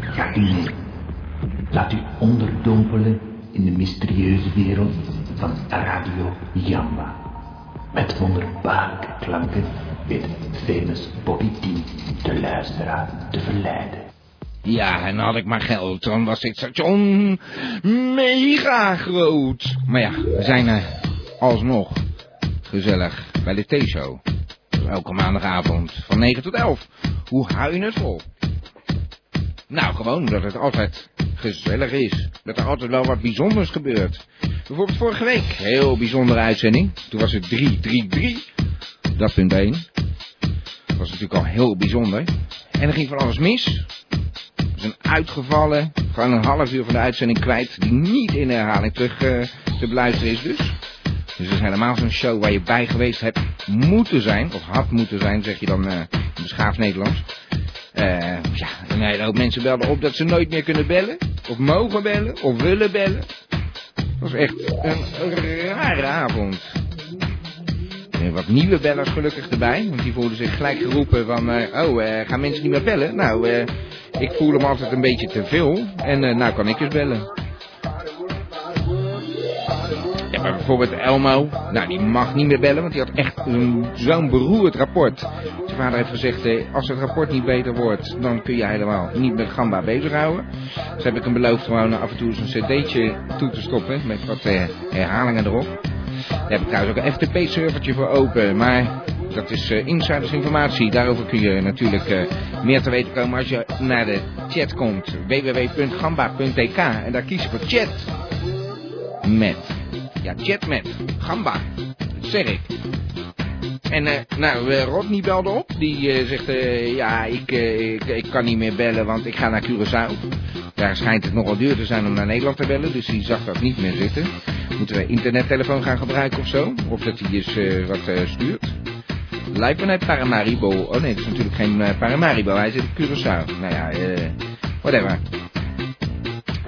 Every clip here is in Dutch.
Gaat u? Laat u onderdompelen in de mysterieuze wereld van Radio Jamba. Met wonderbaarlijke klanken weet famous Bobby T de luisteraar te verleiden. Ja, en had ik maar geld, dan was dit station mega groot. Maar ja, we zijn er alsnog gezellig bij de T-show. Elke maandagavond van 9 tot 11. Hoe het vol? Nou, gewoon dat het altijd gezellig is. Dat er altijd wel wat bijzonders gebeurt. Bijvoorbeeld vorige week, heel bijzondere uitzending. Toen was het 333. Dat punt 1. Dat was natuurlijk al heel bijzonder. En er ging van alles mis. Er is een uitgevallen, gewoon een half uur van de uitzending kwijt, die niet in herhaling terug uh, te beluisteren is dus. Dus het is helemaal zo'n show waar je bij geweest hebt moeten zijn, of had moeten zijn, zeg je dan uh, in beschaafd Nederlands. Uh, ja, en een hoop mensen belden op dat ze nooit meer kunnen bellen, of mogen bellen, of willen bellen. Dat was echt een rare avond. En wat nieuwe bellers gelukkig erbij, want die voelden zich gelijk geroepen van, oh, gaan mensen niet meer bellen? Nou, ik voel hem altijd een beetje te veel. En uh, nou kan ik eens bellen. Ja, maar bijvoorbeeld Elmo. Nou, die mag niet meer bellen, want die had echt zo'n beroerd rapport. Vader heeft gezegd, eh, als het rapport niet beter wordt, dan kun je helemaal niet met Gamba bezighouden. Dus heb ik hem beloofd gewoon af en toe eens een cd'tje toe te stoppen, met wat uh, herhalingen erop. Daar heb ik trouwens ook een FTP-servertje voor open, maar dat is uh, insidersinformatie. Daarover kun je natuurlijk uh, meer te weten komen als je naar de chat komt. www.gamba.tk en daar kies je voor chat. Met. Ja, chat met. Gamba. Dat zeg ik. En uh, nou, Rodney belde op. Die zegt, ja, ik, ik, ik kan niet meer bellen, want ik ga naar Curaçao. Daar schijnt het nogal duur te zijn om naar Nederland te bellen, dus die zag dat niet meer zitten. Moeten we internettelefoon gaan gebruiken of zo? Of dat hij eens wat stuurt? Lijkt me naar Paramaribo. Oh nee, dat is natuurlijk geen Paramaribo. Hij zit in Curaçao. Nou ja, whatever.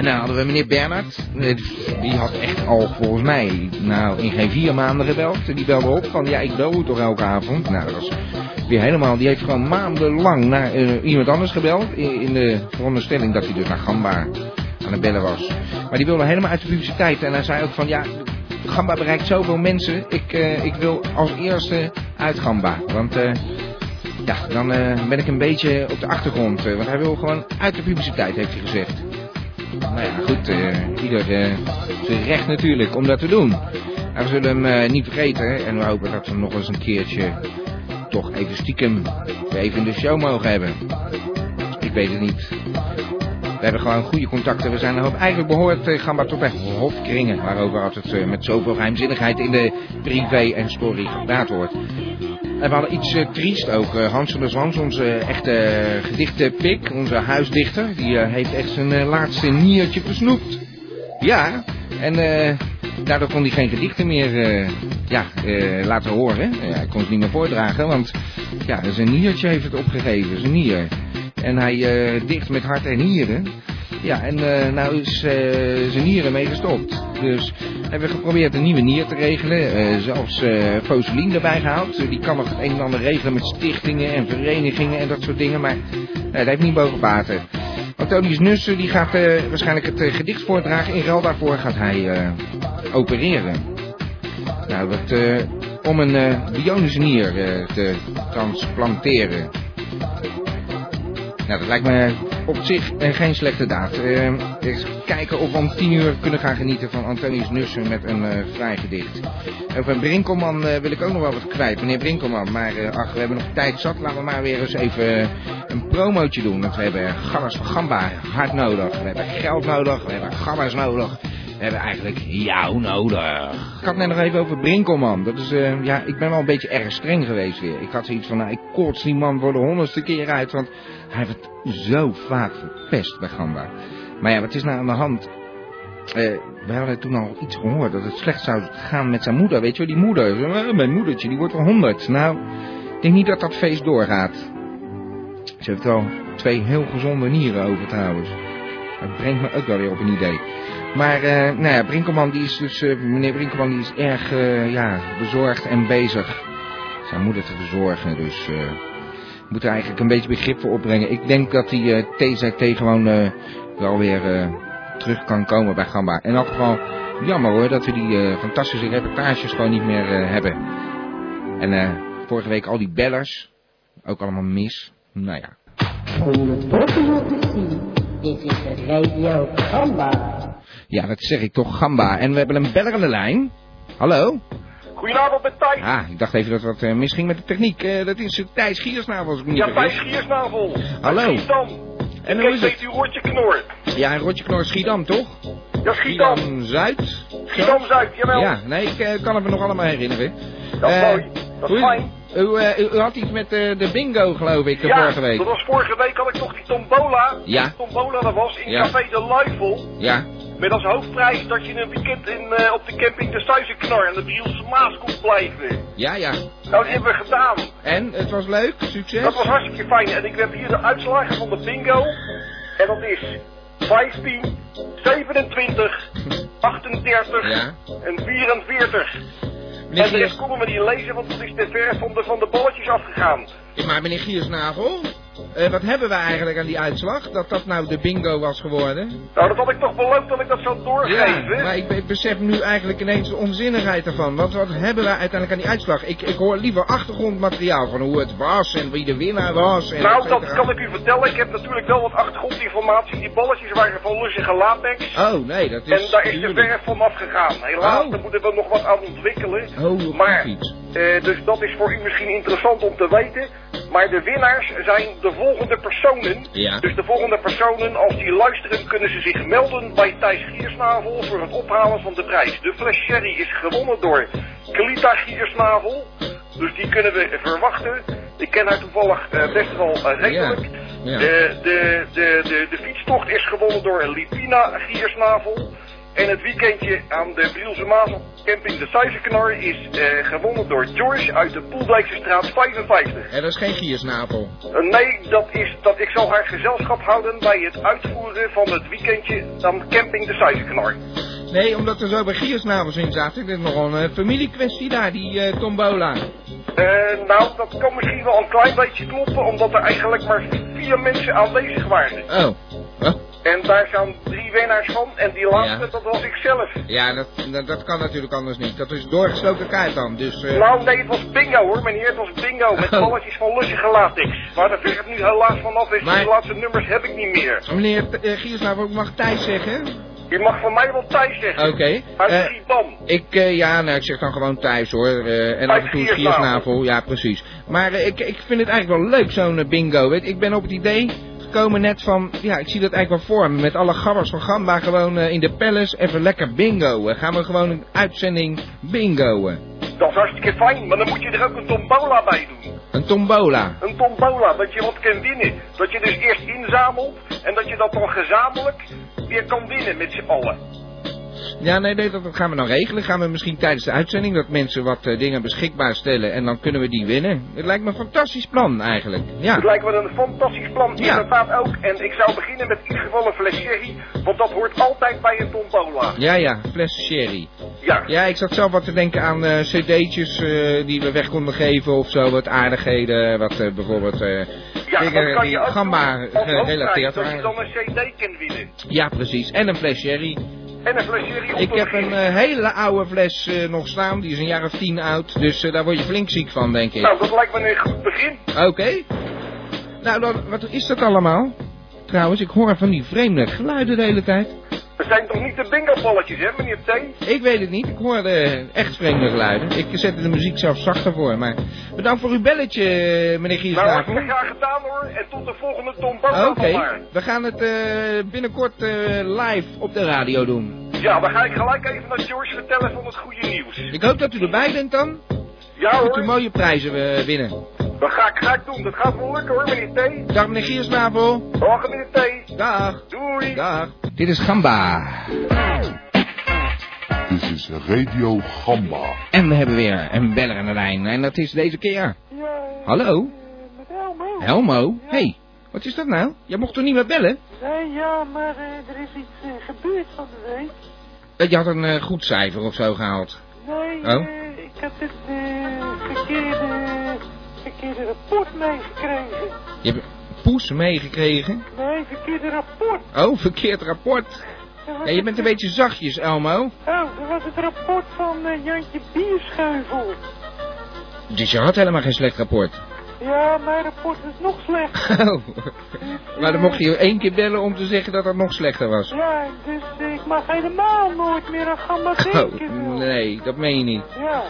En dan hadden we meneer Bernard. Die had echt al volgens mij, nou in geen vier maanden gebeld. Die belde op van, ja ik bel u toch elke avond. Nou dat was weer helemaal, die heeft gewoon maandenlang naar uh, iemand anders gebeld. In, de veronderstelling dat hij dus naar Gamba aan het bellen was. Maar die wilde helemaal uit de publiciteit. En hij zei ook van, ja Gamba bereikt zoveel mensen. Ik, uh, ik wil als eerste uit Gamba. Want ja, dan ben ik een beetje op de achtergrond. want hij wil gewoon uit de publiciteit, heeft hij gezegd. Nou ja, goed. ieder zijn recht natuurlijk om dat te doen. Maar we zullen hem niet vergeten. En we hopen dat we hem nog eens een keertje toch even stiekem even in de show mogen hebben. Ik weet het niet. We hebben gewoon goede contacten. We zijn er eigenlijk behoort uh, Gamba tot bij hofkringen. Waarover altijd uh, met zoveel geheimzinnigheid in de privé en story gepraat wordt. En we hadden iets uh, triest ook. Hans van der Zwans, onze echte gedichtenpik, onze huisdichter. Die heeft echt zijn laatste niertje versnoept. Ja, en daardoor kon hij geen gedichten meer ja, laten horen. Hij kon ze niet meer voordragen, want ja, zijn niertje heeft het opgegeven, zijn nier. En hij dicht met hart en nieren. Ja, en uh, nou is uh, zijn nieren mee gestopt. Dus hebben we geprobeerd een nieuwe nier te regelen. zelfs Foselien erbij gehaald. die kan nog het een en ander regelen met stichtingen en verenigingen en dat soort dingen. Maar dat heeft niet boven water. Antonius Nussen die gaat waarschijnlijk het gedicht voordragen. In ruil daarvoor gaat hij opereren. Nou, wat, om een bionische nier te transplanteren. Nou, dat lijkt me op zich uh, geen slechte daad. Uh, eens kijken of we om tien uur kunnen gaan genieten van Antonius Nussen met een vrij gedicht. Over Brinkelman wil ik ook nog wel wat kwijt, meneer Brinkelman. Maar ach, we hebben nog tijd zat. Laten we maar weer eens even een promootje doen. Want we hebben Gamma's van Gamba hard nodig. We hebben geld nodig. We hebben Gamma's nodig. We hebben eigenlijk jou nodig. Ik had net nog even over Brinkelman. Dat is, ja, ik ben wel een beetje erg streng geweest weer. Ik had zoiets van, nou, ik koorts die man voor de honderdste keer uit. Want hij het zo vaak verpest bij Gamba. Maar ja, wat is nou aan de hand? Uh, we hadden toen al iets gehoord dat het slecht zou gaan met zijn moeder. Weet je wel, die moeder. Uh, mijn moedertje, die wordt wel honderd. Nou, ik denk niet dat dat feest doorgaat. Ze heeft wel twee heel gezonde nieren over trouwens. Dat brengt me ook wel weer op een idee. Maar uh, nou ja, Brinkelman die is dus, meneer Brinkelman die is erg ja, bezorgd en bezig zijn moeder te verzorgen. Dus moet er eigenlijk een beetje begrip voor opbrengen. Ik denk dat die uh, TZT gewoon uh, wel weer terug kan komen bij Gamba. In elk geval jammer hoor dat we die fantastische reportages gewoon niet meer hebben. En vorige week al die bellers, ook allemaal mis. Nou ja. Dit is de radio Gamba. Ja, dat zeg ik toch, Gamba. En we hebben een beller aan de lijn. Hallo? Goedenavond met Thijs. Ah, ik dacht even dat wat uh, misging met de techniek. Uh, dat is Thijs Giersnavel, als ik me niet Ja, Thijs Giersnavel. Hallo. Schiedam. En hoe is het? u Rotje Knor. Ja, en Rotje Knor Schiedam, toch? Ja, Schiedam. Zuid. Schiedam-Zuid, jawel. Ja, nee, ik uh, kan het me nog allemaal herinneren. Dat is Eh, mooi. Dat is- fijn. U, uh, u, u had iets met uh, de bingo, geloof ik, de Ja, vorige week. dat was vorige week had ik toch die tombola. Ja. Die tombola dat was in Ja. Café de Luifel. Ja, Met als hoofdprijs dat je een weekend in, eh, op de camping de Suizenknar en de Brielse Maas kon blijven. ja, ja. Nou, die hebben we gedaan. En, het was leuk, succes? Dat was hartstikke fijn. En ik heb hier de uitslagen van de bingo. En dat is 15, 27, 38 Ja. en 44. Meneer En de rest konden we niet lezen, want dat is te ver van de, van de balletjes afgegaan. maar meneer Giersnavel, eh, wat hebben we eigenlijk aan die uitslag? Dat dat nou de bingo was geworden? Nou, dat had ik toch beloofd dat ik dat zou doorgeven. Ja, maar ik be- besef nu eigenlijk ineens de onzinnigheid ervan. Want wat hebben we uiteindelijk aan die uitslag? Ik, ik hoor liever achtergrondmateriaal van hoe het was en wie de winnaar was. En nou, dat kan ik u vertellen. Ik heb natuurlijk wel wat achtergrondinformatie. Die balletjes waren van lussige latex. Oh, nee, dat is... En daar is de verf van afgegaan. Helaas, Oh. daar moeten we nog wat aan ontwikkelen. Oh, Maar, eh, dus dat is voor u misschien interessant om te weten. Maar de winnaars zijn de volgende personen. Ja. Dus de volgende personen, als die luisteren, kunnen ze zich melden bij Thijs Giersnavel voor het ophalen van de prijs. De fles sherry is gewonnen door Klita Giersnavel. Dus die kunnen we verwachten. Ik ken haar toevallig eh, best wel eh, redelijk. Ja. De, de, de, de, de fietstocht is gewonnen door Lipina Giersnavel. En het weekendje aan de Brielse op camping de Suizenknar is eh, gewonnen door George uit de Poeldijkse straat 55. En dat is geen giersnavel. Eh, nee, dat is dat ik zal haar gezelschap houden bij het uitvoeren van het weekendje aan camping de Suizenknar. Nee, omdat er zo bij giersnavels in zaten. Dit is nogal een eh, familiekwestie daar, die eh, tombola. Nou, dat kan misschien wel een klein beetje kloppen, omdat er eigenlijk maar vier mensen aanwezig waren. Oh. Oh. En daar zijn drie winnaars van, en die laatste, Ja. dat was ik zelf. Ja, dat, dat, dat kan natuurlijk anders niet. Dat is doorgesloten kaart dan, dus... eh, Nou, nee, het was bingo hoor, meneer. Het was bingo met Oh. balletjes van lussige latex. Maar daar verf nu helaas vanaf is. Maar- Die laatste nummers heb ik niet meer. Meneer uh, Giersnavel, ik mag Thijs zeggen? Je mag van mij wel Thijs zeggen. Oké. Uit Eh, Schiedam. Ik, ja, nou, ik zeg dan gewoon thuis hoor. en af en toe Giersnavel. Giersnavel, ja precies. Maar ik, ik vind het eigenlijk wel leuk, zo'n bingo. Weet. Ik ben op het idee gekomen net van, ja, ik zie dat eigenlijk wel voor me. Met alle gabbers van Gamba gewoon eh, in de palace even lekker bingo. Eh, gaan we gewoon een uitzending bingoen. Dat is hartstikke fijn, maar dan moet je er ook een tombola bij doen. Een tombola. Een tombola, dat je wat kan winnen. Dat je dus eerst inzamelt en dat je dat dan gezamenlijk weer kan winnen met z'n allen. Ja, nee, nee, dat, dat gaan we dan regelen. Gaan we misschien tijdens de uitzending dat mensen wat eh, dingen beschikbaar stellen en dan kunnen we die winnen. Het lijkt me een fantastisch plan eigenlijk. Ja. Het lijkt me een fantastisch plan, Ja. inderdaad ook. En ik zou beginnen met in ieder geval een fles sherry, want dat hoort altijd bij een tombola. Ja, ja, fles sherry. Ja. Ja, ik zat zelf wat te denken aan eh, cd'tjes eh, die we weg konden geven of zo, wat aardigheden, wat bijvoorbeeld Ja, dingen die als gerelateerd hoofdprijs, dat je waren. dan een cd kan winnen. Ja, precies. En een fles sherry. En een fles sherry om Ik heb een eh, hele oude fles eh, nog staan, die is een jaar of tien oud, dus eh, daar word je flink ziek van, denk ik. Nou, dat lijkt me een goed begin. Oké. Nou, dan, wat is dat allemaal? Trouwens, ik hoor van die vreemde geluiden de hele tijd. Zijn toch niet de bingo-balletjes, hè, meneer T? Ik weet het niet, ik hoor de echt vreemde geluiden. Ik zet de muziek zelf zachter voor, maar bedankt voor uw belletje, eh, meneer Nou, Giersnavel. hartstikke graag gedaan hoor. En tot de volgende tombola Oké, we gaan het eh, binnenkort eh, live op de radio doen. Ja, dan ga ik gelijk even naar George vertellen van het goede nieuws. Ik hoop dat u erbij bent dan. Ja Dat u hoor, mooie prijzen eh, winnen. Dat ga ik, ik doen. Dat gaat wel lukken hoor, meneer T. Dag meneer Giersnavel. Dag meneer T. Dag. Doei. Dag. Dit is Gamba. Dit is Radio Gamba. En we hebben weer een beller aan de lijn. En dat is deze keer... Ja, Hallo? met Elmo. Helmo? Hey, Wat is dat nou? Jij mocht toch niet meer bellen? Nee, ja, maar eh, er is iets eh, gebeurd van de week. Eh, Je had een eh, goed cijfer of zo gehaald. Nee, Oh? ik had het eh, verkeerde, verkeerde rapport meegekregen. Je hebt poes meegekregen. Nee, verkeerde rapport. Oh, verkeerd rapport. Dat Ja, je bent een beetje zachtjes, Elmo. Oh, dat was het rapport van eh, Jantje Bierscheuvel. Dus je had helemaal geen slecht rapport. Ja, mijn rapport is nog slecht. Oh. Maar dan mocht je één keer bellen om te zeggen dat het nog slechter was. Ja, dus eh, ik mag helemaal nooit meer aan gamma Oh, denken. joh. nee, dat meen je niet. Ja,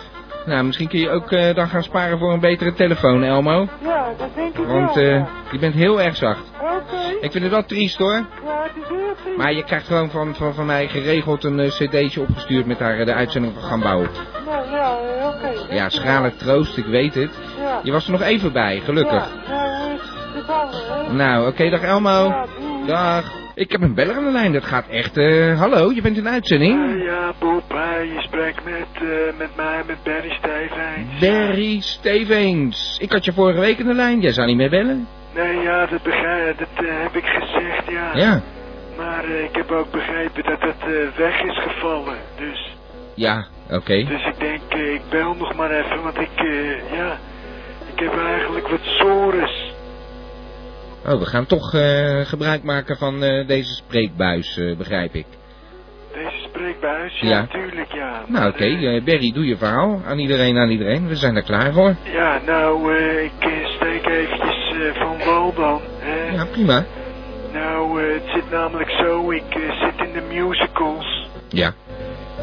Nou, misschien kun je ook eh, dan gaan sparen voor een betere telefoon, Elmo. ja, dat denk ik Want wel. eh, ja. je bent heel erg zacht. Oké, Ik vind het wel triest hoor. ja, het is heel triest. Maar je krijgt gewoon van, van, van mij geregeld een eh, cd'tje opgestuurd met haar eh, de uitzending van Gambouw. Nou ja, eh, oké. Ja, schrale troost, ik weet het. Ja. Je was er nog even bij, gelukkig. Ja, nou, eh, ballen, hè. Nou, oké, dag Elmo. Dag. Ik heb een beller aan de lijn, dat gaat echt... eh, hallo, je bent in uitzending? Eh, ja, Bob, hè, je spreekt met, eh, met mij, met Barry Stevens. Barry Stevens. Ik had je vorige week in de lijn, jij zou niet meer bellen. Nee, ja, dat, begrijp, dat eh, heb ik gezegd, ja. Ja. Maar eh, ik heb ook begrepen dat het eh, weg is gevallen. Dus, Ja, oké. dus ik denk, eh, ik bel nog maar even, want ik, eh, ja, ik heb eigenlijk wat sores. Oh, we gaan toch eh, gebruik maken van eh, deze spreekbuis, eh, begrijp ik. Deze spreekbuis, ja, Ja. natuurlijk, ja. Nou, oké, Barry, doe je verhaal. Aan iedereen, aan iedereen. We zijn er klaar voor. ja, nou, ik steek eventjes van wal dan. Ja, prima. Nou, het zit namelijk zo, ik zit in de musicals. Ja,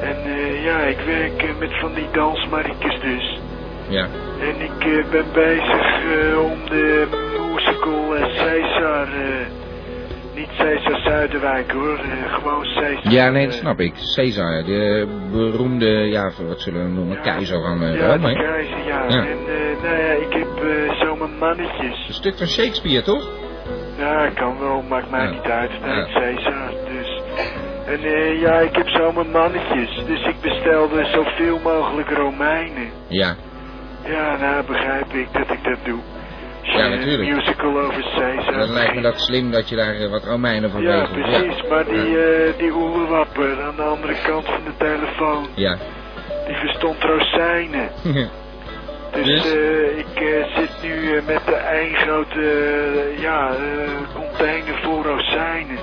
En ja, ik werk met van die dansmarikers dus. ja. En ik ben bezig om de musical eh, Caesar, eh, niet Caesar Zuiderwijk hoor, eh, gewoon Caesar. Ja, nee, dat eh, snap ik. Caesar, de beroemde, ja, wat zullen we noemen, Ja. keizer van eh, Ja, Rome. keizer, ja. Ja. En nou ja, ik heb zo mijn mannetjes. Een stuk van Shakespeare, toch? Ja, kan wel, maakt mij Ja. niet uit. Ja. Caesar, dus... En ja, ik heb zo mijn mannetjes, dus ik bestelde zoveel mogelijk Romeinen. Ja. Ja, nou begrijp ik dat ik dat doe. Ja, natuurlijk. musical over Caesar Dan lijkt me dat slim dat je daar eh, wat Romeinen van Ja, regelt. precies, maar die, eh die oerwapper aan de andere kant van de telefoon, Ja. die verstond rozijnen. Dus Dus? eh, ik zit nu met de één grote ja, container vol rozijnen.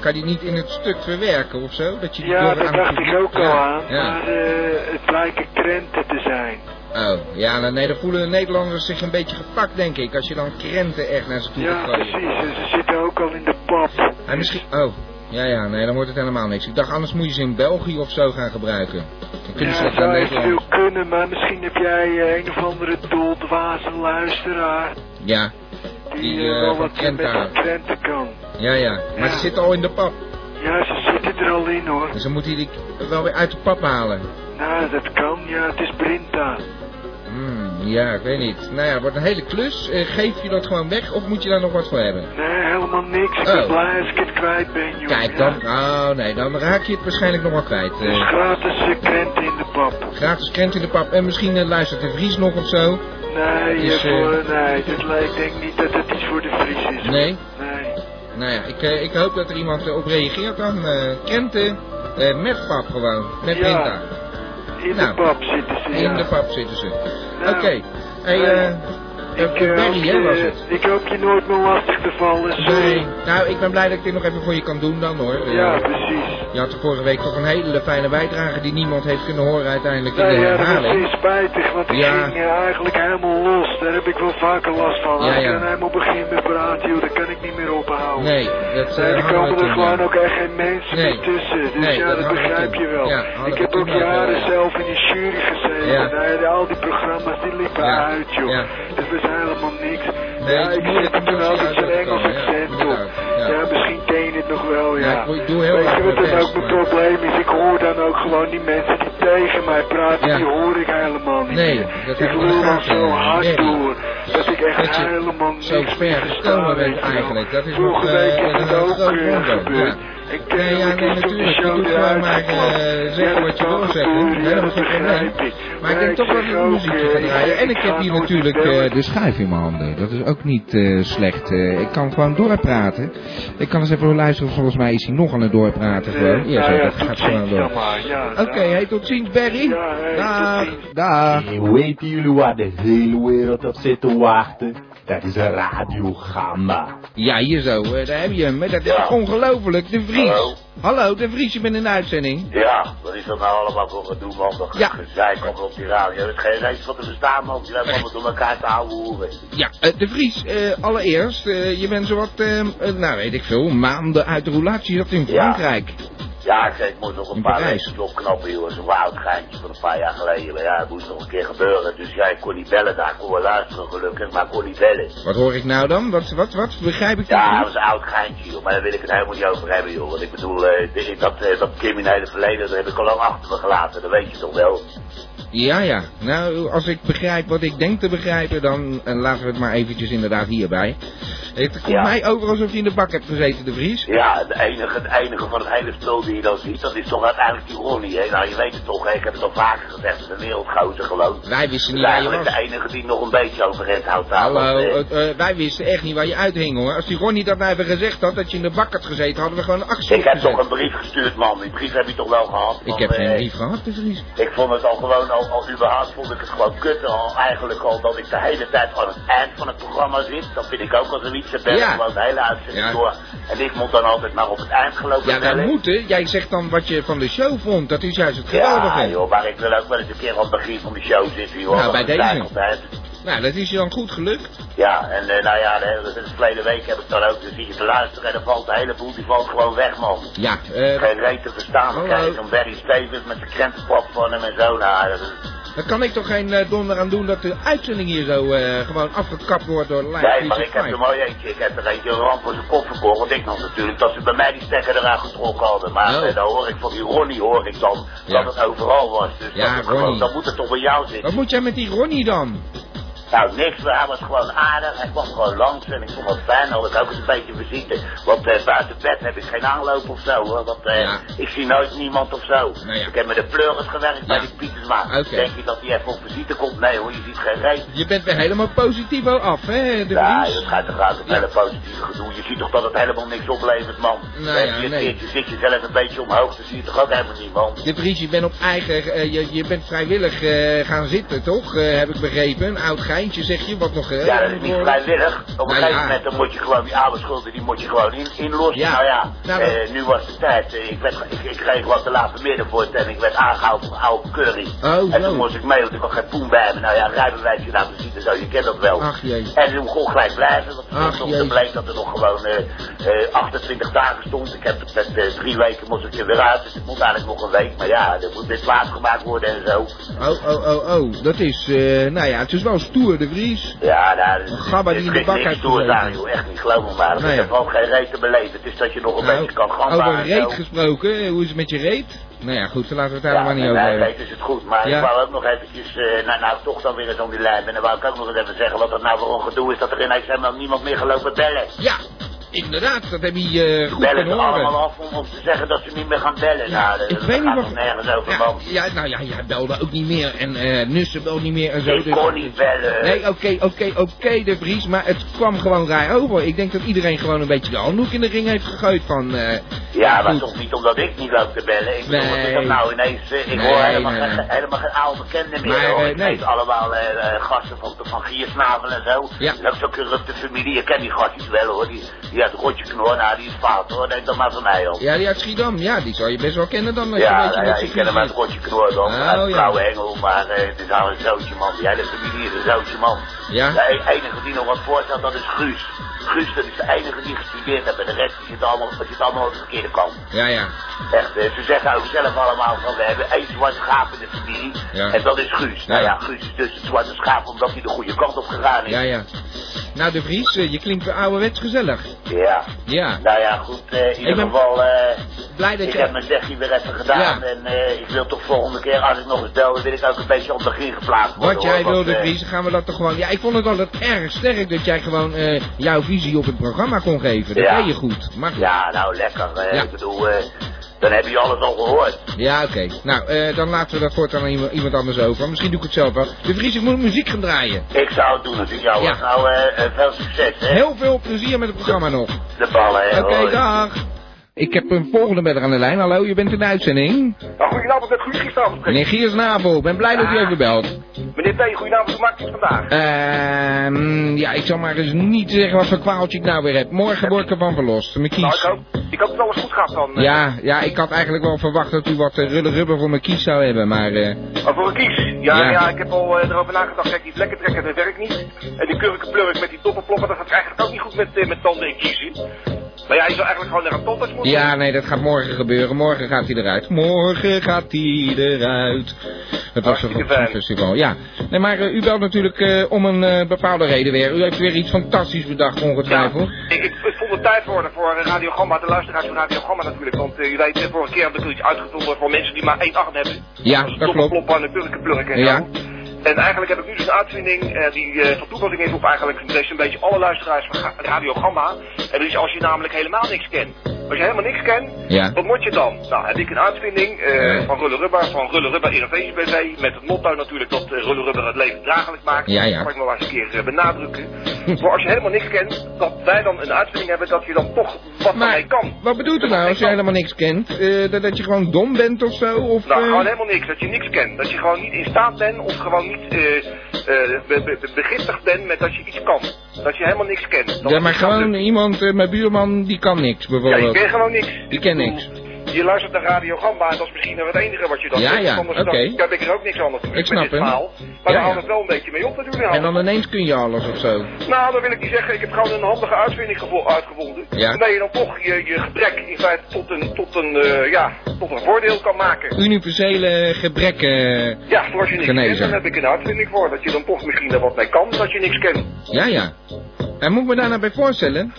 Kan die niet in het stuk verwerken of zo? Dat je die Ja, aan dacht ik ook al Ja, aan, Ja. maar het lijken krenten te zijn. Oh, ja, nee, dan voelen de Nederlanders zich een beetje gepakt, denk ik. Als je dan krenten echt naar ze toe Ja, precies, en ze zitten ook al in de pap. En misschien... Oh, ja, ja, nee, dan wordt het helemaal niks. Ik dacht, anders moet je ze in België of zo gaan gebruiken. Dan kunnen ze Ja, dat naar zou Nederland. eventueel kunnen, maar misschien heb jij eh, een of andere doldwaze luisteraar. Ja, Die, Die, wel van wat krenten kan. ja, ja. Maar Ja. ze zitten al in de pap. Ja, ze zitten er al in hoor. Dus dan moet hij die wel weer uit de pap halen. Nou, dat kan. Ja, het is Brinta. Hmm, ja, ik weet niet. Nou ja, wordt een hele klus. Eh, geef je dat gewoon weg of moet je daar nog wat voor hebben? Nee, helemaal niks. Ik Oh. ben blij als ik het kwijt ben, joh. Kijk, dan... Oh, nee, dan raak je het waarschijnlijk nog wel kwijt. Dus Eh, gratis eh, in de pap. gratis krent in de pap. En misschien luistert de Vries nog of zo. Nee, is, voor, nee, dit, ik denk niet dat het iets voor de Fries is. Nee? Nee. Nou ja, ik, ik hoop dat er iemand op reageert dan. krenten met pap gewoon. Met Ja. In Nou, de pap zitten ze, ja. In de pap zitten ze. Nou, Oké. Hey, nee. Eh... Ik, eh, eh, Barry, was het? ik hoop je nooit meer lastig te vallen. Nee. Nou, ik ben blij dat ik dit nog even voor je kan doen dan hoor. Eh, Ja, precies. Je had de vorige week toch een hele fijne bijdrage die niemand heeft kunnen horen uiteindelijk in de ja, dat herhaling. zeer spijtig, want ik Ja. ging eh, eigenlijk helemaal los. Daar heb ik wel vaker last van. Als Ja, ik dan helemaal begin met praten, joh, dan kan ik niet meer ophouden. Nee, dat Nee, eh er komen er gewoon ook echt geen mensen meer tussen. Dus Nee, ja, dat dat, begrijp je wel. Ik heb ook jaren ja. zelf in die jury gezeten. Ja. Nee, al die programma's die liepen Ja. uit, joh. Helemaal niks. Nee, ja, ik toen zo ook uit op zijn Engels accent op. ja. Misschien ken je het nog wel, ja. Ja, ik doe heel Weet je wat dan ook mijn probleem is? Ik hoor dan ook gewoon die mensen die tegen mij praten, Ja. die hoor ik helemaal niet Nee, dat ik dan gaten, zo hard door, dat ik echt Dat helemaal niks zo ver gekomen bent eigenlijk. Dat is Vorige nog, eh, week is een het ook eh, gebeurd. Ik ken Nee, ja, nee, heb natuurlijk. Je doet gewoon maar eh, zeggen wat je wil zeggen. is geen probleem. Maar ik denk toch wel ook, muziekje eh, draaien. En ik heb hier natuurlijk eh, de schijf in mijn handen. Dat is ook niet eh, slecht. Eh, ik kan gewoon doorpraten. Ik kan eens even luisteren. Volgens mij is hij nog aan het doorpraten gewoon. Ja, zo, ja, dat tot gaat gewoon door. Oké, hey, tot ziens Barry. Ja, hey, Dag. Dag. Hey, weten jullie waar de hele wereld op zit te wachten? Dat is een radiogamma. Ja, hier zo. eh, daar heb je hem. hè. Dat is Ja. ongelooflijk. De Vries. Hallo. Hallo, de Vries, je bent in de uitzending. Ja, wat is dat nou allemaal voor gedoe, man? Dat Ja. gezeik allemaal op die radio. Er is geen reet van te bestaan, man. Die hebben allemaal door elkaar te houden hoeren. Ja, eh, de Vries, eh, allereerst, je bent zowat, nou weet ik veel, maanden uit de roulatie dat in. Frankrijk. Ja, ik zeg, ik moet nog een paar weken opknappen, joh. Zo'n oud geintje van een paar jaar geleden. Ja, het moest nog een keer gebeuren. Dus ja, ik kon niet bellen daar. Ik kon wel luisteren, gelukkig, maar ik kon niet bellen. Wat hoor ik nou dan? Wat, wat, wat? Begrijp ik Ja, dat dat niet? was een oud geintje, joh. Maar daar wil ik het helemaal niet over hebben, joh. Want ik bedoel, eh, dat, eh, dat criminele verleden, dat heb ik al lang achter me gelaten. Dat weet je toch wel? Ja, ja. Nou, als ik begrijp wat ik denk te begrijpen, dan eh, laten we het maar eventjes inderdaad hierbij. Het komt Ja. mij over alsof je in de bak hebt gezeten, de Vries. Ja, de enige, het enige van het hele spul die je dan ziet, dat is toch uiteindelijk die Ronnie, hè? Nou, je weet het toch, hè? ik heb het al vaker gezegd, het is een wereldgozer gewoon. Wij wisten niet waar je was. de enige die nog een beetje overeind houdt. Hallo, eh, eh, wij wisten echt niet waar je uithing hoor. Als die Ronnie dat nou even gezegd had, dat je in de bak had gezeten, hadden we gewoon een actie ik heb toch een brief gestuurd, man. Die brief heb je toch wel gehad? Ik heb geen brief gehad, de Vries. Ik vond het al gewoon, al, al überhaupt vond ik het gewoon kut al, eigenlijk al dat ik de hele tijd aan het eind van het programma zit. Dat vind ik ook al zoiets. Ze bellen Ja. gewoon de hele uitzending Ja. door. En ik moet dan altijd maar op het eind gelopen Ja, bellen. moeten. Jij zegt dan wat je van de show vond. Dat is juist het geweldige. Ja, joh, maar ik wil ook wel eens een keer aan het begin van de show zitten, joh. Nou, bij deze. Nou, dat is je dan goed gelukt. Ja, en eh, nou ja, de, de, de verleden week heb ik dan ook, dus zie je te luisteren en dan valt de hele boel, die valt gewoon weg, man. Ja, eh, Geen reet te verstaan, krijg je zo'n Barry Stevens met zijn krentenpop van hem en zo, nou, dat is- daar kan ik toch geen eh, donder aan doen dat de uitzending hier zo gewoon afgekapt wordt door Live Nee, maar ik heb er 365. mooi eentje. Ik heb er eentje een ramp voor zijn kop verkocht. Want ik dacht natuurlijk dat ze bij mij die stekker eraan getrokken hadden. Maar Oh. eh, dan hoor ik van die Ronnie hoor ik dan Ja. dat het overal was. Dus Ja, dat, gewoon, dan moet het toch bij jou zitten. Wat moet jij met die Ronnie dan? Nou, niks. maar Hij was gewoon aardig. Hij kwam gewoon langs en ik vond het fijn. Had ik ook eens een beetje visite. Want eh, buiten bed heb ik geen aanloop of zo. Hoor. Want eh, Ja. ik zie nooit niemand of zo. Ja. Ik heb met de pleuris gewerkt bij die Pietersma. Denk je dat hij even op visite komt? Nee hoor, je ziet geen reet. Je bent weer helemaal positief af, hè, de Ja, dat gaat toch uit het hele positieve gedoe. Je ziet toch dat het helemaal niks oplevert, man. Nou Heb ja, je nee. keertje zit je zelf een beetje omhoog, dan zie je toch ook helemaal niet, man. De Vries, je bent op eigen, eh, je, je bent vrijwillig gaan zitten, toch? Heb ik begrepen. Oud geintje, zeg je, wat nog... eh, Ja, dat is niet vrijwillig. Op een gegeven ja. moment dan moet je gewoon die oude schulden, die moet je gewoon in, inlossen. Ja. Nou ja, Nou, eh, nu was de tijd. eh, ik, werd, ik, ik kreeg wat te laat midden voor het en ik werd aangehouden voor oude curry. Oh, en toen moest ik mee, want ik had geen poen bij me. Nou ja, rijbewijsje laten zien en zo, je kent dat wel. Ach, jee. En toen begon gelijk blijven, want Ach, toen bleek dat er nog gewoon eh, eh, 28 dagen stond. Ik heb met eh, drie weken moest ik er weer uit, dus het moet eigenlijk nog een week. Maar ja, er moet dit water gemaakt worden en zo. Oh, oh, oh, oh. Dat is, eh, nou ja, het is wel stoer, de Vries. Ja, nou, Een gabba die in de bak heeft gezeten. joh, echt niet, geloof me maar. Nee, ik ja. heb ook geen reet te beleven. Het is dat je nog een Nou, beetje kan gamba over reet gesproken, hoe is het met je reet? Nou ja, goed, dan laten we het daar Ja, maar niet nee, over nee, hebben. reet is het goed. Maar Ja. ik wou ook nog eventjes, eh, nou, nou toch dan weer eens om die lijn. En dan wou ik ook nog eens even zeggen wat dat nou voor een gedoe is. Dat er ineens helemaal niemand meer gelopen bellen. Ja, inderdaad, dat heb je eh, goed Bellen kunnen allemaal af om, om te zeggen dat ze niet meer gaan bellen. Ja, nou, dat, ik dat weet niet wat- nergens over, Ja, man. ja, nou ja, jij belde ook niet meer en eh Nussen belde niet meer en zo. Ik dus- kon niet bellen. Nee, oké, oké, oké, de Vries, maar het kwam gewoon raar over. Ik denk dat iedereen gewoon een beetje de handdoek in de ring heeft gegooid van... eh, Ja, maar goed. toch niet omdat ik niet loop te bellen. Ik bedoel, is dat Nee. nou ineens? ik Nee, hoor helemaal, nee, geen, nee. helemaal geen oude bekenden meer. Maar, hoor. ik nee. weet allemaal gasten van, van Giersnavel en zo. Ja. Dat is ook zo'n corrupte familie. Je kent die gastjes wel hoor. Die, die uit Rotje Knor, nou die is fout hoor. Denk dan maar van mij al. Ja, die uit Schiedam, ja, die zou je best wel kennen dan. Als je Ja, weet nou ja, ik ken hem uit. Rotje Knor dan. Oh, uit ja. Engel. Maar eh, het is nou een zootje man. Die hele familie is een zootje man. Ja? De e- enige die nog wat voorstelt, dat is Guus. Guus, dat is de enige die gestudeerd heeft. En de rest die zit allemaal, die zit allemaal op de verkeerde kant. Ja, ja. Echt, eh, ze zeggen ook zelf allemaal van we hebben één zwart schaap in de familie. Ja. En dat is Guus. Nou Ja. ja, Guus is dus het zwarte schaap omdat hij de goede kant op gegaan is. Ja, ja. Nou, de Vries, eh, je klinkt weer ouderwets gezellig. Ja. Ja. Nou ja, goed. eh, in ieder geval, eh, Blij dat ik je... heb mijn zegje weer even gedaan. Ja. En ik wil toch volgende keer, als ik nog eens bel, wil ik ook een beetje op de geplaatst worden. Wat jij wil, de Vries, gaan we dat toch gewoon... Ja, ik vond het altijd erg sterk dat jij gewoon jouw visie op het programma kon geven. Dat Ja. deed je goed. Ja, nou lekker. Ja. Ik bedoel, dan heb je alles al gehoord. Ja, oké. Nou, eh, dan laten we dat voortaan aan iemand, iemand anders over. Misschien doe ik het zelf wel. De Vries, ik moet muziek gaan draaien. Ik zou het doen natuurlijk. Ja, Ja. Nou, eh, veel succes, hè. Heel veel plezier met het programma nog. De ballen, hè. Oké, dag. Ik heb een volgende beller aan de lijn. Hallo, je bent in de uitzending. Nou, goedenavond met Guus gisteravond. Meneer Giersnavel, ik ben blij dat u even belt. Meneer T, goedenavond, hoe maakt u het vandaag? Ehm, ja, ik zal maar eens niet zeggen wat voor kwaaltje ik nou weer heb. Morgen word ik ervan verlost. Mijn Nou, ik kies. hoop, ik hoop dat alles goed gaat dan. eh. Ja, ja, ik had eigenlijk wel verwacht dat u wat uh, rulle rubber voor mijn kies zou hebben, maar... eh, Maar voor een kies? Ja, Ja. ja. ik heb al eh, erover nagedacht. Kijk, die vlekken trekken, dat werkt niet. En die kurken plurk met die toppenploppen, dat gaat eigenlijk ook niet goed met, eh, met tanden en kiezen. Maar ja, je zou eigenlijk gewoon naar een tandarts moeten. Ja, nee, dat gaat morgen gebeuren. Morgen gaat hij eruit. Morgen gaat hij eruit. Het was toch een festival. Ja. Nee, maar eh, u belt natuurlijk eh, om een eh, bepaalde reden weer. U heeft weer iets fantastisch bedacht, ongetwijfeld. Ik, ik, het vond het tijd worden voor Radio Gamma, de luisteraars van Radio Gamma natuurlijk. Want je weet, vorige keer heb ik iets uitgevonden voor mensen die maar één acht hebben. Ja, Dat klopt. Kloppen en plurken plurken en Ja. zo. En eigenlijk heb ik nu dus een uitvinding eh, die eh, van toepassing is op eigenlijk een beetje, een beetje alle luisteraars van Radio Gamma. En dat is als je namelijk helemaal niks kent. Als je helemaal niks kent, Ja. wat moet je dan? Nou, heb ik een uitvinding eh, van Rulle Rubber, van Rulle Rubber Innovation BV. Met het motto natuurlijk dat eh, Rulle Rubber het leven draaglijk maakt. Ja, ja. Dat kan ik wel eens een keer benadrukken. maar als je helemaal niks kent, dat wij dan een uitvinding hebben dat je dan toch wat Maar ermee kan. wat bedoelt u nou als je helemaal niks kent? Eh, dat, dat je gewoon dom bent of zo? Of, Nou, eh, gewoon helemaal niks. Dat je niks kent. Dat je gewoon niet in staat bent of gewoon niet eh be- be- be- begiftigd bent met dat je iets kan. Dat je helemaal niks kent. Dat ja, maar gewoon lukt. iemand, mijn buurman, die kan niks Ja, je bijvoorbeeld. kent gewoon niks. Die ken Ik niks. Je luistert naar Radio Gamba en dat is misschien het enige wat je dan Ja, doet. ja, Anders oké. dan heb ik er ook niks aan natuurlijk Ik snap verhaal. Maar Ja, daar ja. houdt het wel een beetje mee op natuurlijk. En dan ineens kun je alles of zo. Nou, dat wil ik niet zeggen. Ik heb gewoon een handige uitvinding gevo- uitgevonden. Ja. Waarmee je dan toch je, je gebrek in feite tot een, tot, een, eh, ja, tot een voordeel kan maken. Universele gebrekken. Ja, voor als je niks kent, dan heb ik een uitvinding voor. Dat je dan toch misschien er wat mee kan, dat je niks kent. Ja, ja. En moet ik me daar nou bij voorstellen?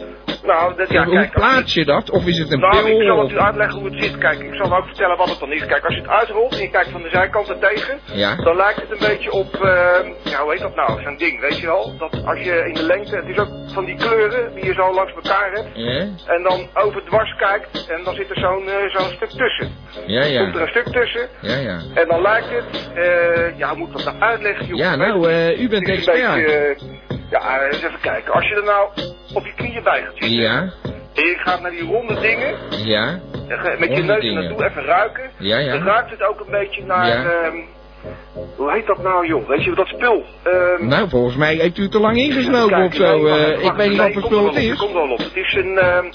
Nou, dat, ja, hoe kijk, plaats je dat? Of is het een Nou, ik pil? zal het u uitleggen hoe het zit. Kijk, ik zal ook vertellen wat het dan is. Kijk, als je het uitrolt en je kijkt van de zijkant er tegen, Ja. dan lijkt het een beetje op, eh, ja, hoe heet dat nou? Zo'n ding, weet je wel? Dat als je in de lengte, het is ook van die kleuren die je zo langs elkaar hebt, Ja, en dan over dwars kijkt en dan zit er zo'n eh, zo'n stuk tussen. ja, Komt er ja. een stuk tussen Ja, ja. en dan lijkt het, eh, ja, hoe moet ik dat nou uitleggen? joh? Ja, Ik nou, eh, u bent expert. Ja, eens even kijken. Als je er nou op je knieën bij gaat zitten Ja, en je gaat naar die ronde dingen, ja, met je neus er naartoe even ruiken. Ja, ja. Dan ruikt het ook een beetje naar, Ja. ehm, hoe heet dat nou joh? Weet je dat spul? Ehm, Nou, volgens mij heeft u te lang ingesnoven of zo. nee, eh, ik weet niet wat voor spul het is. Komt wel op. Het is een, ehm,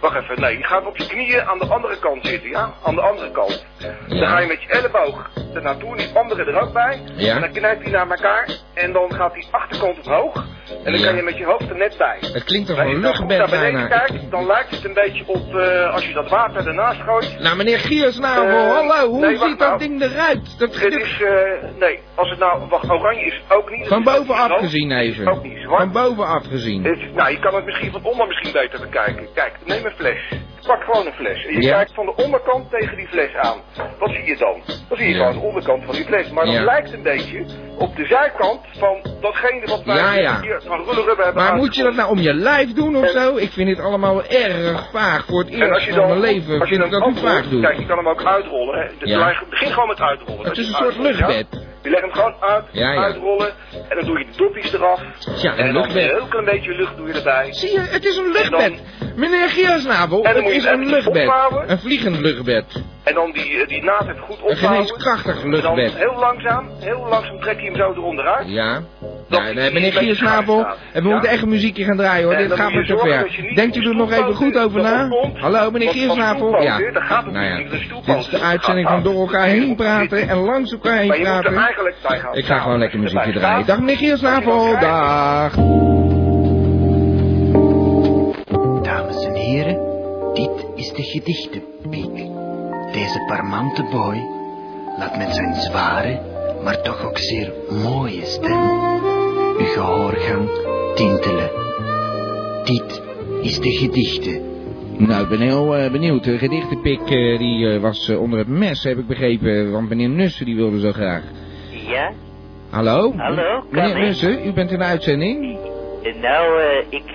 wacht even, nee, je gaat op je knieën aan de andere kant zitten, ja? Aan de andere kant. Ja. Dan ga je met je elleboog er naartoe, die andere er ook bij. Ja. En dan knijpt hij naar elkaar en dan gaat die achterkant omhoog. En dan Ja. kan je met je hoofd er net bij. Het klinkt als Als een je dan goed luchtbed naar beneden kijkt, dan lijkt het een beetje op eh, als je dat water ernaast gooit. Nou, meneer Giersnavel, Eh, hallo, hoe nee, ziet dat nou. ding eruit? Dat, Het is, eh, nee, als het nou, wacht, oranje is ook niet. van bovenaf gezien even. Ook niet zwart. Van bovenaf gezien. Het nou, je kan het misschien van onder misschien beter bekijken. Kijk, neem een fles. Pak gewoon een fles. En je Ja. kijkt van de onderkant tegen die fles aan. Wat zie je dan? Dan zie je Ja. gewoon de onderkant van die fles. Maar dat Ja. lijkt een beetje op de zijkant van datgene wat wij hier van rullerubber hebben Maar moet je dat nou om je lijf doen of En- zo? Ik vind dit allemaal erg vaag. Voor het En eerst van mijn leven als je vind ik dat u vaag doet. Kijk, je kan hem ook uitrollen. Hè. Dus Begin gewoon met uitrollen. Het is een soort luchtbed. Je legt hem gewoon uit, Ja, ja. uitrollen. En dan doe je de doppies eraf. Ja, een en dan luchtbed. een heel klein beetje lucht doe je erbij. Zie je, het is een En luchtbed. Meneer En het moet je is een luchtbed. Een vliegend luchtbed. En dan die, eh, die naad even goed Een opvouwen. geneeskrachtig En dan luchtbed. heel langzaam, heel langzaam trek je hem zo eronder uit. Ja. Dat Ja, die nee, een meneer Giersnavel, en we Ja? moeten echt een muziekje gaan draaien hoor. Dit gaat je te ver. Denkt u er nog even goed over na? Hallo meneer Giersnavel? Ja. daar gaat het Nou ja. De dit is de dat uitzending van door elkaar heen praten en langs elkaar heen Maar praten. Ik ga gewoon lekker muziekje draaien. Dag meneer Giersnavel, dag. Gedichtenpiek. Deze parmante boy laat met zijn zware, maar toch ook zeer mooie stem uw gehoorgang tintelen. Dit is de gedichte. Nou, ik ben heel eh, benieuwd. De gedichtenpik eh, die eh, was onder het mes, heb ik begrepen. Want meneer Nussen die wilde zo graag. Ja? Hallo? Hallo, kan Meneer ik? Nussen, u bent in de uitzending? Nou,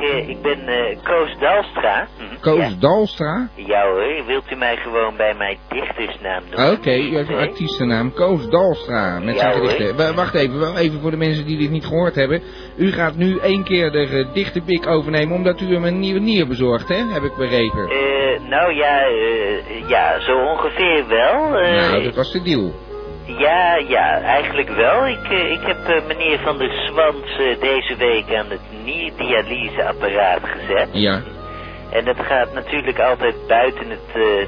eh, ik ben eh, Koos Dalstra. Hm, Koos ja. Dalstra? Ja hoor, wilt u mij gewoon bij mijn dichtersnaam noemen? Oké, u heeft een artiestennaam. Koos Dalstra. Met zijn Ja, gedichten. Wacht even, wel even voor de mensen die dit niet gehoord hebben. U gaat nu één keer de gedichtenpik overnemen omdat u hem een nieuwe nier bezorgt, hè? Heb ik begrepen. Eh, nou ja, eh, ja, zo ongeveer wel. eh, nou, dat was de deal. Ja, ja, eigenlijk wel. Ik, eh, ik heb eh, meneer Van der Swans eh, deze week aan het nierdialyseapparaat gezet. Ja. En dat gaat natuurlijk altijd buiten het eh,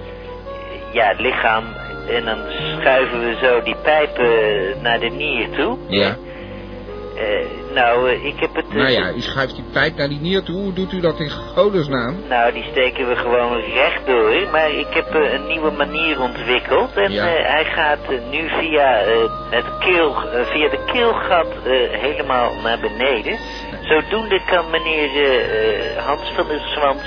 ja, lichaam. En dan schuiven we zo die pijpen naar de nier toe. Ja. Nou, eh, ik heb het... eh, Nou ja, u schuift die pijp naar die nier toe. Hoe doet u dat in godesnaam? Nou, die steken we gewoon rechtdoor. Maar ik heb eh, een nieuwe manier ontwikkeld. En Ja. hij gaat nu via, het keel, via de keelgat helemaal naar beneden. Zodoende kan meneer Hans van der Swans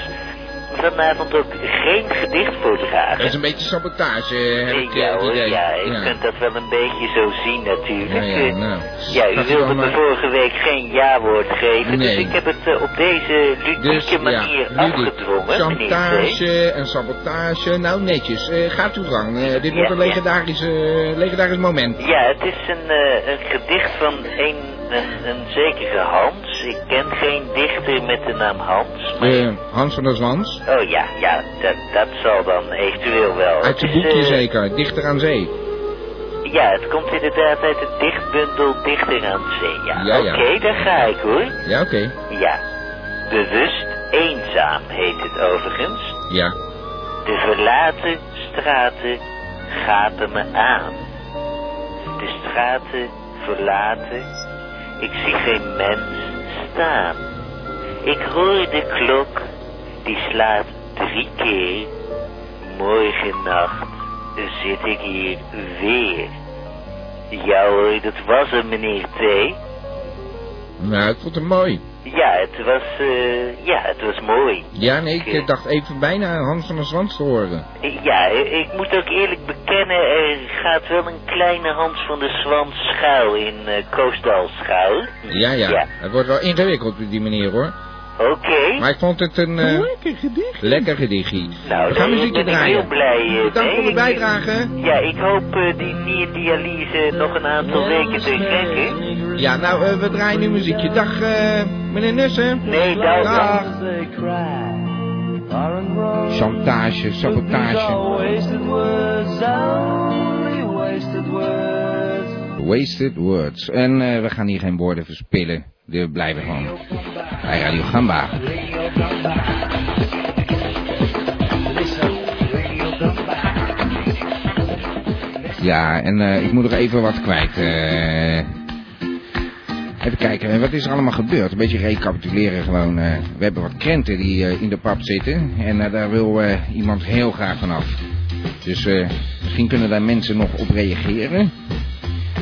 vanavond ook geen gedicht voordragen. Dat is een beetje sabotage, eh, heb ik eh, ja, het hoor, idee. ja, je kunt dat wel een beetje zo zien natuurlijk. Ja, ja, Eh, nou. ja, u wilde me vorige week geen ja-woord geven, dus ik heb het eh, op deze ludieke Dus ja, manier ludiek. afgedwongen. Chantage en sabotage. Nou, netjes. Eh, gaat uw gang. Eh, dit wordt Ja, een legendarisch, eh, legendarisch moment. Ja, het is een, eh, een gedicht van een, een, een zekere Hans. Ik ken geen dichter met de naam Hans. Maar... Eh, Hans van der Zwans. Oh ja, ja, dat, dat zal dan eventueel wel. Uit zijn is, boekje eh, zeker. Dichter aan zee. Ja, het komt inderdaad uit het dichtbundel Dichter aan Zee. Ja, Ja, ja. oké, daar ga ik hoor. Ja, oké. Ja, bewust eenzaam heet het overigens. Ja. De verlaten straten gapen me aan. De straten verlaten, ik zie geen mens Ik hoor de klok, die slaat drie keer. Morgen nacht zit ik hier weer. Ja hoor, dat was hem meneer T. Nou, ik vond hem mooi. Ja, het was, eh, ja, het was mooi. Ja, nee, ik eh, dacht even bijna Hans van der Zwans te horen. Ja, ik moet ook eerlijk bekennen, er gaat wel een kleine Hans van de Zwans schuil in uh, Koosdal schuil. Ja, ja, Ja. Het wordt wel ingewikkeld op die manier hoor. Oké. Maar ik vond het een eh, Lekker gedicht. lekker gedichtje. Nou, We gaan daar muziekje ben ik draaien. heel blij eh, Bedankt voor de Ik- bijdrage. Ja, ik hoop eh, die nierdialyse nog een aantal weken te rekken. Ja, nou, eh, we draaien nu muziekje. Dag, eh, meneer Nussen. Nee. Dag. Chantage, sabotage. Wasted words. En eh, we gaan hier geen woorden verspillen. We blijven gewoon bij Radio Gamba. Ja, en eh, ik moet nog even wat kwijt. eh. Even kijken, wat is er allemaal gebeurd? Een beetje recapituleren gewoon. eh. we hebben wat krenten die eh, in de pap zitten. En eh, daar wil iemand heel graag vanaf. Dus misschien kunnen daar mensen nog op reageren.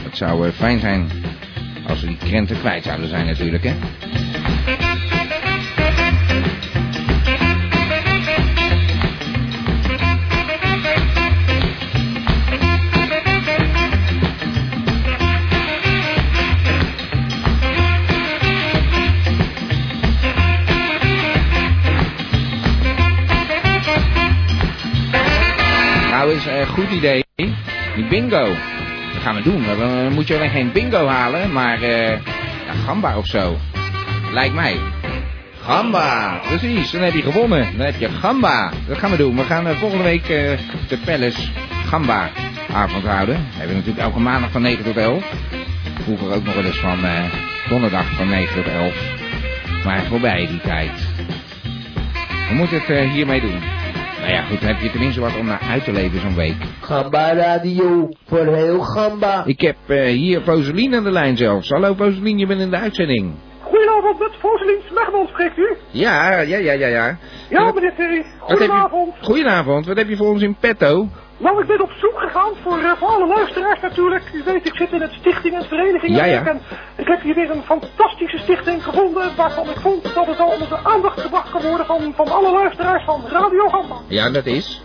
Het zou fijn zijn als we die krenten kwijt zouden zijn natuurlijk, hè. Goed idee. Die bingo. Dat gaan we doen. Dan moet je alleen geen bingo halen, maar eh ja, gamba of zo. Lijkt mij. Gamba, precies. Dan heb je gewonnen. Dan heb je gamba. Dat gaan we doen. We gaan eh, volgende week eh, de Palace Gamba avond houden. We hebben natuurlijk elke maandag van 9 tot 11. Vroeger ook nog wel eens van donderdag van 9 tot 11. Maar voorbij die tijd. We moeten het hiermee doen. Nou ja, goed, dan heb je tenminste wat om naar uit te leven zo'n week. Gamba Radio, voor heel Gamba. Ik heb eh, hier Foseline aan de lijn zelfs. Hallo Foseline, je bent in de uitzending. Goedenavond, met Foselien Smegman spreekt u. Ja, ja, ja, ja, ja. Ja, meneer Terry. Goedenavond. Goedenavond, wat heb je voor ons in petto? Nou, ik ben op zoek gegaan voor, eh, voor alle luisteraars natuurlijk. U weet, ik zit in het stichting en verenigingen. Ja, ja. En ik heb hier weer een fantastische stichting gevonden... waarvan ik vond dat het al onder de aandacht gebracht kan worden... van, van alle luisteraars van Radio Gamba. Ja, dat is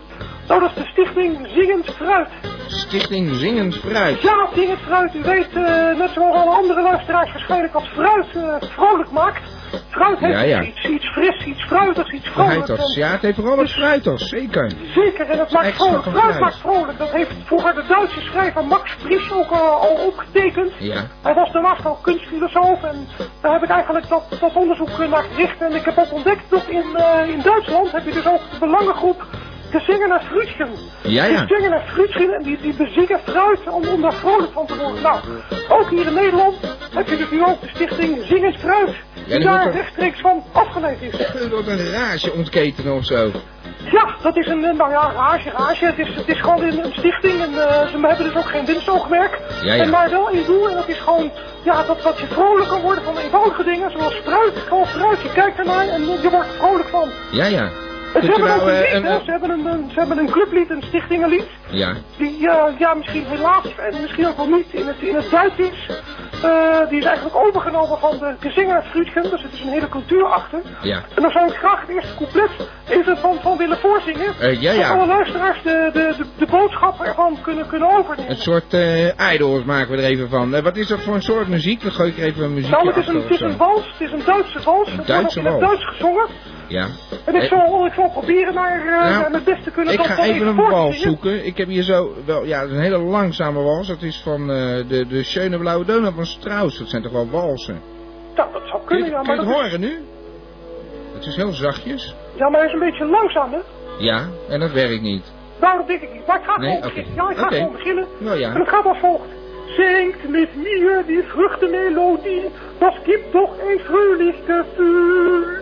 Nou, dat is de stichting Zingend Fruit. Stichting Zingend Fruit. Ja, Zingend Fruit. U weet, eh, net zoals alle andere luisteraars waarschijnlijk... als fruit eh, vrolijk maakt... Fruit heeft Ja, ja. Iets, iets fris, iets fruitigs, iets vrolijks. Fruiters. Ja, het heeft vooral wat fruiters, zeker. Zeker, en het maakt vrolijk. Fruit maakt vrolijk. Dat heeft vroeger de Duitse schrijver Max Frisch ook eh, al opgetekend. Ja. Hij was daarnaast ook kunstfilosoof en daar heb ik eigenlijk dat, dat onderzoek naar gericht. En ik heb ook ontdekt dat in, eh, in Duitsland heb je dus ook de belangengroep Gezingen en Frütchen. Ja, ja. Gezingen en Frütchen en die, die bezingen fruit om, om daar vrolijk van te worden. Nou, ook hier in Nederland heb je dus nu ook de stichting Zingend Fruit. Die daar rechtstreeks van afgeleid is. Wordt een rage ontketenen of zo. Ja, dat is een, eh, nou ja, rage, rage. Het is, het is gewoon een, een stichting en eh, ze hebben dus ook geen winstoogmerk. Ja, ja. En maar wel één doel en dat is gewoon, ja, dat, dat je vrolijk kan worden van eenvoudige dingen, zoals fruit. Gewoon fruit, je kijkt ernaar en je wordt er vrolijk van. Ja, ja. En ze Kunt u hebben nou een eh, lied, een... een- Ze hebben een, een- ze hebben een clublied, een stichtingenlied. Ja. Die, eh, ja, misschien helaas, en misschien ook wel niet in het, in het Duits is. Eh, die is eigenlijk overgenomen van de Gezinger uit Frütchen, dus het is een hele cultuur achter. Ja. En dan zou ik graag het eerste couplet even van, van willen voorzingen. Eh, ja, ja. Dat alle luisteraars de, de, de, de boodschap ervan kunnen, kunnen overnemen. Een soort eh idols maken we er even van. Wat is dat voor een soort muziek? Dan gooi ik even een muziekje Nou, het is een, het is een wals, het is een Duitse wals. Ook Duitse in het wals. Duits gezongen. Ja. En ik zal, ik zal proberen naar, eh, Nou, naar mijn best te kunnen Ik ga even een wals zoeken. Ik heb hier zo, wel, ja, een hele langzame wals. Dat is van de, de Schöne Blauwe Donau van Strauss. Dat zijn toch wel walsen? Ja, dat zou Kun kunnen, je, ja. kun Maar je dat het is, horen nu? Het is heel zachtjes. ja, maar hij is een beetje langzaam, hè? Ja, en dat werkt niet. Daarom denk ik niet. Maar ik ga Nee, gewoon beginnen. Ja, ik ga gewoon beginnen. Nou ja. En het gaat als volgt. Zingt mit mir die Früchtemelodie, das gibt doch ein fröhlich Gefühl.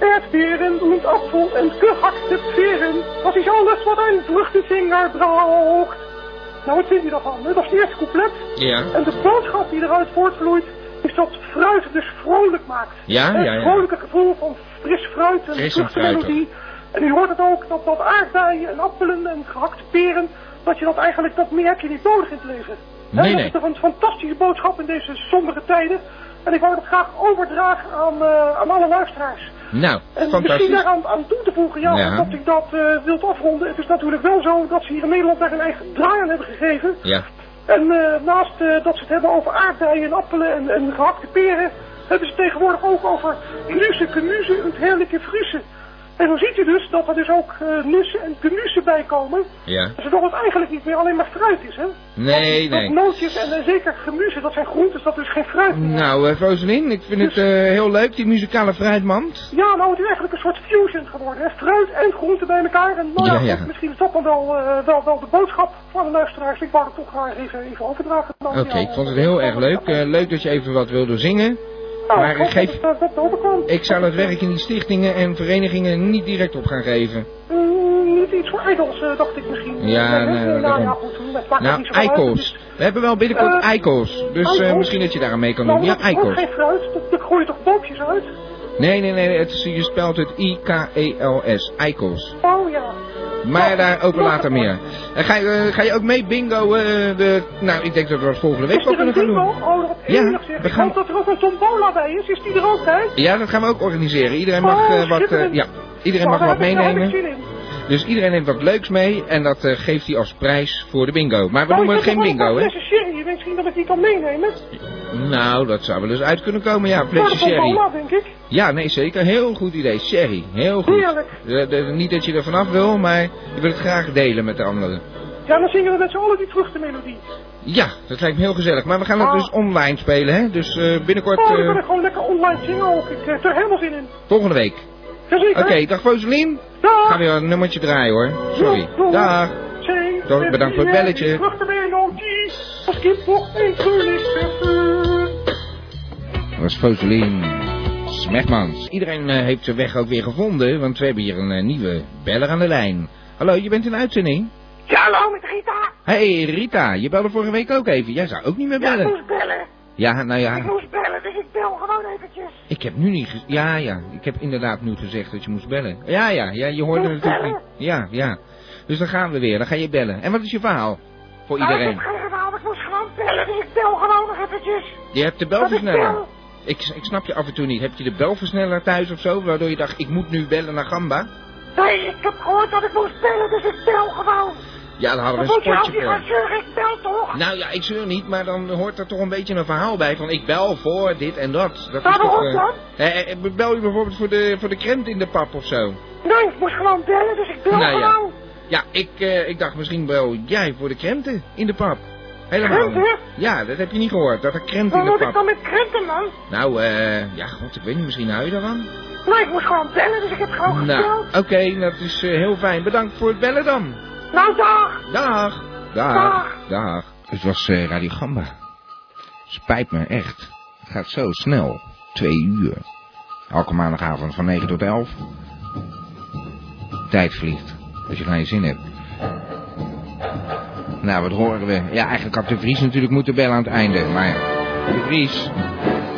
Erdbeeren und Apfel und gehackte Pferen, das is alles wat een vruchtenzinger braucht. Nou, wat vindt u daarvan? Dat is het eerste couplet. Ja. En de boodschap die eruit voortvloeit, is dat fruit dus vrolijk maakt. Ja, Een ja, ja. vrolijke gevoel van fris fruit en Fris en vruchtenmelodie. En u hoort het ook, dat, dat aardbeien en appelen en gehakte peren, dat je dat eigenlijk, dat meer heb je niet nodig in het leven. Hè, Nee, dat nee. is toch een fantastische boodschap in deze sombere tijden. En ik wou dat graag overdragen aan, eh, aan alle luisteraars. Nou, En misschien daaraan aan toe te voegen, ja, Ja. dat ik dat eh wilt afronden. Het is natuurlijk wel zo dat ze hier in Nederland daar een eigen draai aan hebben gegeven. Ja. En eh, naast dat ze het hebben over aardbeien en appelen en, en gehakte peren, hebben ze het tegenwoordig ook over nussen, knuzen en heerlijke frussen. En dan ziet u dus dat er dus ook eh nussen en knussen bij komen. Ja. Zodat het eigenlijk niet meer alleen maar fruit is, hè? Nee, Dat nee. nootjes en eh, zeker gemuzen, dat zijn groentes, dat is geen fruit meer. Nou, Rosalien, ik vind het eh, heel leuk, die muzikale fruitmand. Ja, nou het is eigenlijk een soort fusion geworden. Hè? Fruit en groente bij elkaar. En nou ja, Ja, misschien is dat dan wel, wel, wel de boodschap van de luisteraars. Ik wou het toch graag even, even overdragen. Oké, ik vond het heel erg leuk. Leuk dat je even wat wilde zingen. Nou, maar ik geef-. Ik zou het werk in die stichtingen en verenigingen niet direct op gaan geven. Mm, niet iets voor idols, eh, dacht ik misschien. Ja, nee, nou daarom. ja, goed, Nou, eikels. We hebben wel binnenkort Eh, eikels. Dus eh, eikels? misschien dat je daar aan mee kan Nou, doen. Ja, is ook eikels. geen fruit, dat, gooi je toch boopjes uit? Nee, nee, nee. Het is, je spelt het I-K-E-L-S. Eikels. Oh ja. Maar daarover later meer. En ga, je, eh, ga je ook mee bingo? eh, de, nou, ik denk dat we dat volgende week wel kunnen gaan doen. Oh, wat Ja, we Ik gaan- hoop dat er ook een tombola bij is. Is die er ook bij? Ja, dat gaan we ook organiseren. Iedereen mag eh, wat, schitterend. ja, iedereen mag daar wat ik- daar ik meenemen. Dus iedereen neemt wat leuks mee en dat eh, geeft hij als prijs voor de bingo. Maar we Oh, noemen het geen bingo, hè? sherry. Je weet misschien dat ik die kan meenemen. Nou, dat zou wel eens uit kunnen komen, ja. De Flesje sherry. tombola, denk ik. Ja, nee, zeker. Heel goed idee. Sherry. Heel goed. Heerlijk. De- de- niet dat je er vanaf wil, maar je wil het graag delen met de anderen. Ja, dan zingen we met z'n allen die vruchtenmelodie. Ja, dat lijkt me heel gezellig. Maar we gaan het Ah. dus online spelen, hè? Dus eh, binnenkort, Oh, dan kan ik gewoon lekker online zingen ook. Ik heb er helemaal zin in. volgende week. Oké, dag Foselien. Dag. Ga weer een nummertje draaien, hoor. Sorry. Dag. Met bedankt voor het belletje. Dat was Foselien Smegmans. Iedereen eh, heeft zijn weg ook weer gevonden, want we hebben hier een eh, nieuwe beller aan de lijn. Hallo, je bent in uitzending? Ja, hallo met Rita. Hey Rita, je belde vorige week ook even. Jij zou ook niet meer Ja, ik bellen. moest bellen. Ja, nou Ik ja, moest bellen, dus ik bel gewoon eventjes. ik heb nu niet Ja, ja, ik heb inderdaad nu gezegd dat je moest bellen. Ja, ja, ja, je hoorde Moest natuurlijk bellen? niet. Ja, ja. Dus dan gaan we weer, dan ga je bellen. En wat is je verhaal? Voor Nou, ik iedereen. heb geen verhaal, ik moest gewoon bellen, dus ik bel gewoon nog eventjes. Je hebt de ik belversneller. bel. Ik, ik snap je af en toe niet. Heb je de belversneller thuis of zo, waardoor je dacht, ik moet nu bellen naar Gamba? Nee, ik heb gehoord dat ik moest bellen, dus ik bel gewoon. Ja, dan hadden Dan we een sportje zeuren, ik bel toch? Nou ja, ik zeur niet, maar dan hoort er toch een beetje een verhaal bij van ik bel voor dit en dat. dat is toch, waarom eh, dan? eh, eh, bel je bijvoorbeeld voor de, voor de krent in de pap of zo? Nee, ik moest gewoon bellen, dus ik bel Nou gewoon. Ja, ik, ik dacht misschien bel jij voor de krenten in de pap. Helemaal. Krenten? Ja, dat heb je niet gehoord, dat er krent in Wat de moet ik pap. dan met krenten, man? Nou, eh, ja, god, ik weet niet, misschien hou je daarvan? Nee, ik moest gewoon bellen, dus ik heb gewoon Nou, gebeld. oké, dat is heel fijn. Bedankt voor het bellen dan. Nou, dag. Dag. Dag. Dag. Dag. Het was eh, Radio Gamba. Spijt me, echt. Het gaat zo snel. Twee uur. Elke maandagavond van 9 tot 11. Tijd vliegt. Als je geen zin hebt. Nou, wat horen we? Ja, eigenlijk had de Vries natuurlijk moeten bellen aan het einde. Maar de Vries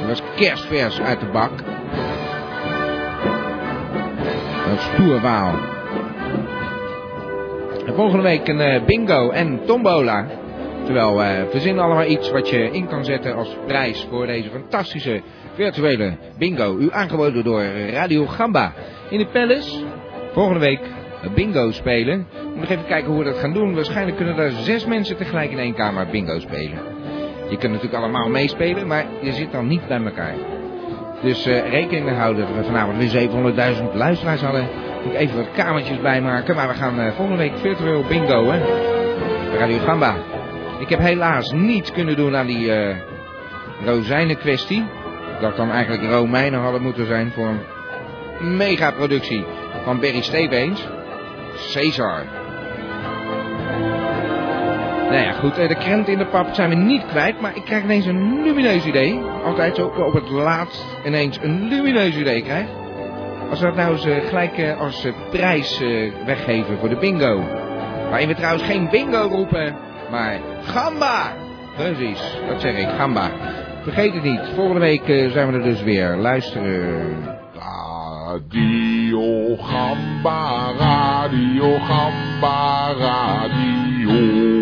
was kerstvers uit de bak. Dat stoer waal. En volgende week een eh, bingo en tombola. Terwijl eh verzin allemaal iets wat je in kan zetten als prijs voor deze fantastische virtuele bingo. U aangeboden door Radio Gamba. In de Palace. Volgende week bingo spelen. Moet nog even kijken hoe we dat gaan doen. Waarschijnlijk kunnen er zes mensen tegelijk in één kamer bingo spelen. Je kunt natuurlijk allemaal meespelen, maar je zit dan niet bij elkaar. Dus eh, rekening houden dat we vanavond weer 700.000 luisteraars hadden. Moet ik even wat kamertjes bijmaken. Maar we gaan eh, volgende week virtueel bingo, hè. Radio Gamba. Ik heb helaas niets kunnen doen aan die eh rozijnen kwestie. Dat dan eigenlijk Romeinen hadden moeten zijn voor een megaproductie van Berry Stevens. Caesar. Nou ja, goed. eh, De krent in de pap zijn we niet kwijt. Maar ik krijg ineens een lumineus idee. Altijd zo op het laatst ineens een lumineus idee krijg. Als we dat nou eens eh, gelijk eh, als prijs weggeven voor de bingo. Waarin we trouwens geen bingo roepen, maar gamba. Precies, dat zeg ik, gamba. Vergeet het niet, volgende week zijn we er dus weer. Luisteren. Radio Gamba, Radio Gamba, Radio.